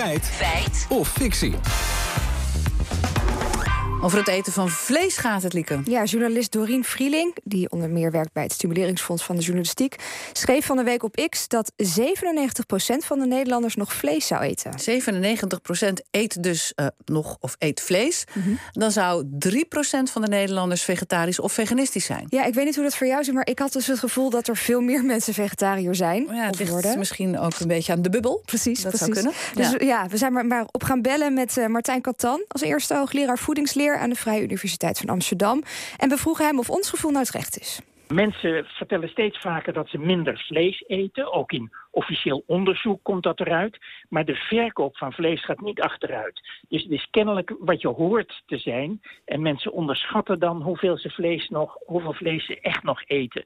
feit, Feit. of fictie. Over het eten van vlees gaat het, Lieke. Ja, journalist Dorien Vrieling, die onder meer werkt bij het Stimuleringsfonds van de Journalistiek, schreef van de week op X dat 97% van de Nederlanders nog vlees zou eten. 97% eet dus uh, nog of eet vlees. Mm -hmm. Dan zou 3% van de Nederlanders vegetarisch of veganistisch zijn. Ja, ik weet niet hoe dat voor jou is, maar ik had dus het gevoel dat er veel meer mensen vegetariër zijn. Ja, het ligt worden. misschien ook een beetje aan de bubbel. Precies, dat precies. zou kunnen. Dus ja, ja we zijn maar, maar, op gaan bellen met uh, Martijn Katan als eerste hoogleraar voedingsleer aan de Vrije Universiteit van Amsterdam. En we vroegen hem of ons gevoel nou het recht is. Mensen vertellen steeds vaker dat ze minder vlees eten. Ook in officieel onderzoek komt dat eruit. Maar de verkoop van vlees gaat niet achteruit. Dus het is kennelijk wat je hoort te zijn. En mensen onderschatten dan hoeveel ze vlees nog, hoeveel vlees ze echt nog eten.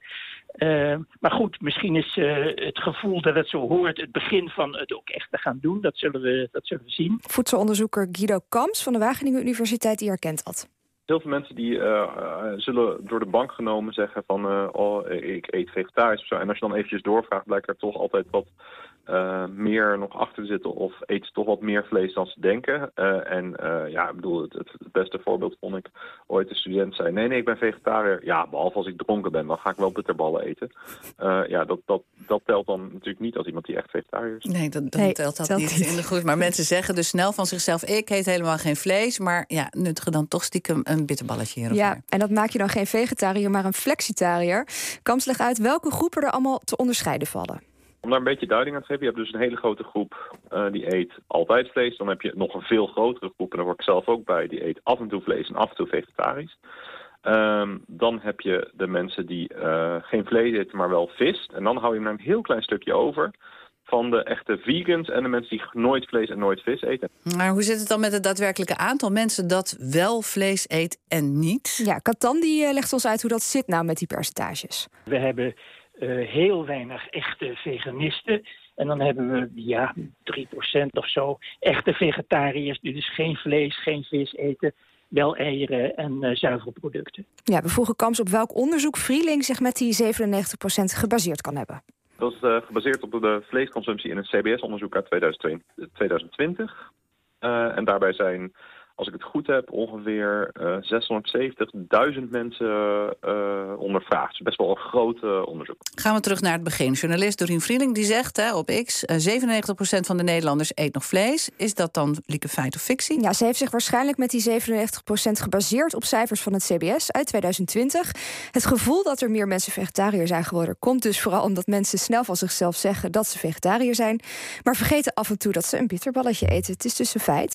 Uh, maar goed, misschien is uh, het gevoel dat het zo hoort het begin van het ook echt te gaan doen. Dat zullen we, dat zullen we zien. Voedselonderzoeker Guido Kamps van de Wageningen Universiteit die herkent dat. Heel veel mensen die uh, zullen door de bank genomen zeggen van uh, oh, ik eet vegetarisch of zo. En als je dan eventjes doorvraagt, blijkt er toch altijd wat uh, meer nog achter te zitten of eet ze toch wat meer vlees dan ze denken. en ja, ik bedoel, het, het, beste voorbeeld vond ik ooit een student zei, nee, nee, ik ben vegetariër. Ja, behalve als ik dronken ben, dan ga ik wel bitterballen eten. ja, dat, dat, dat telt dan natuurlijk niet als iemand die echt vegetariër is. Nee, dat, dat nee, telt dat telt niet, in de goed. Maar mensen zeggen dus snel van zichzelf, ik eet helemaal geen vlees. Maar ja, nuttigen dan toch stiekem een bitterballetje hier of Ja, daar. en dat maak je dan geen vegetariër, maar een flexitariër. Kams legt uit welke groepen er allemaal te onderscheiden vallen. Om daar een beetje duiding aan te geven, je hebt dus een hele grote groep uh, die eet altijd vlees. Dan heb je nog een veel grotere groep, en daar word ik zelf ook bij, die eet af en toe vlees en af en toe vegetarisch. Um, dan heb je de mensen die uh, geen vlees eten, maar wel vis. En dan hou je maar een heel klein stukje over van de echte vegans en de mensen die nooit vlees en nooit vis eten. Maar hoe zit het dan met het daadwerkelijke aantal mensen dat wel vlees eet en niet? Ja, Katan die legt ons uit hoe dat zit nou met die percentages. We hebben uh, heel weinig echte veganisten. En dan hebben we, ja, 3% of zo echte vegetariërs die dus geen vlees, geen vis eten. Wel eieren en uh, zuivelproducten. Ja, we vroegen Kams op welk onderzoek Vrieling zich met die 97% gebaseerd kan hebben. Dat is uh, gebaseerd op de vleesconsumptie in een CBS-onderzoek uit 2020. Uh, en daarbij zijn, als ik het goed heb, ongeveer uh, 670.000 mensen uh, ondervraagd. Dus best wel een groot onderzoek. Gaan we terug naar het begin. Journalist Dorien Vrieling die zegt hè, op X... 97% van de Nederlanders eet nog vlees. Is dat dan lieke feit of fictie? Ja, ze heeft zich waarschijnlijk met die 97% gebaseerd... op cijfers van het CBS uit 2020. Het gevoel dat er meer mensen vegetariër zijn geworden... komt dus vooral omdat mensen snel van zichzelf zeggen... dat ze vegetariër zijn, maar vergeten af en toe dat ze een bitterballetje eten. Het is dus een feit.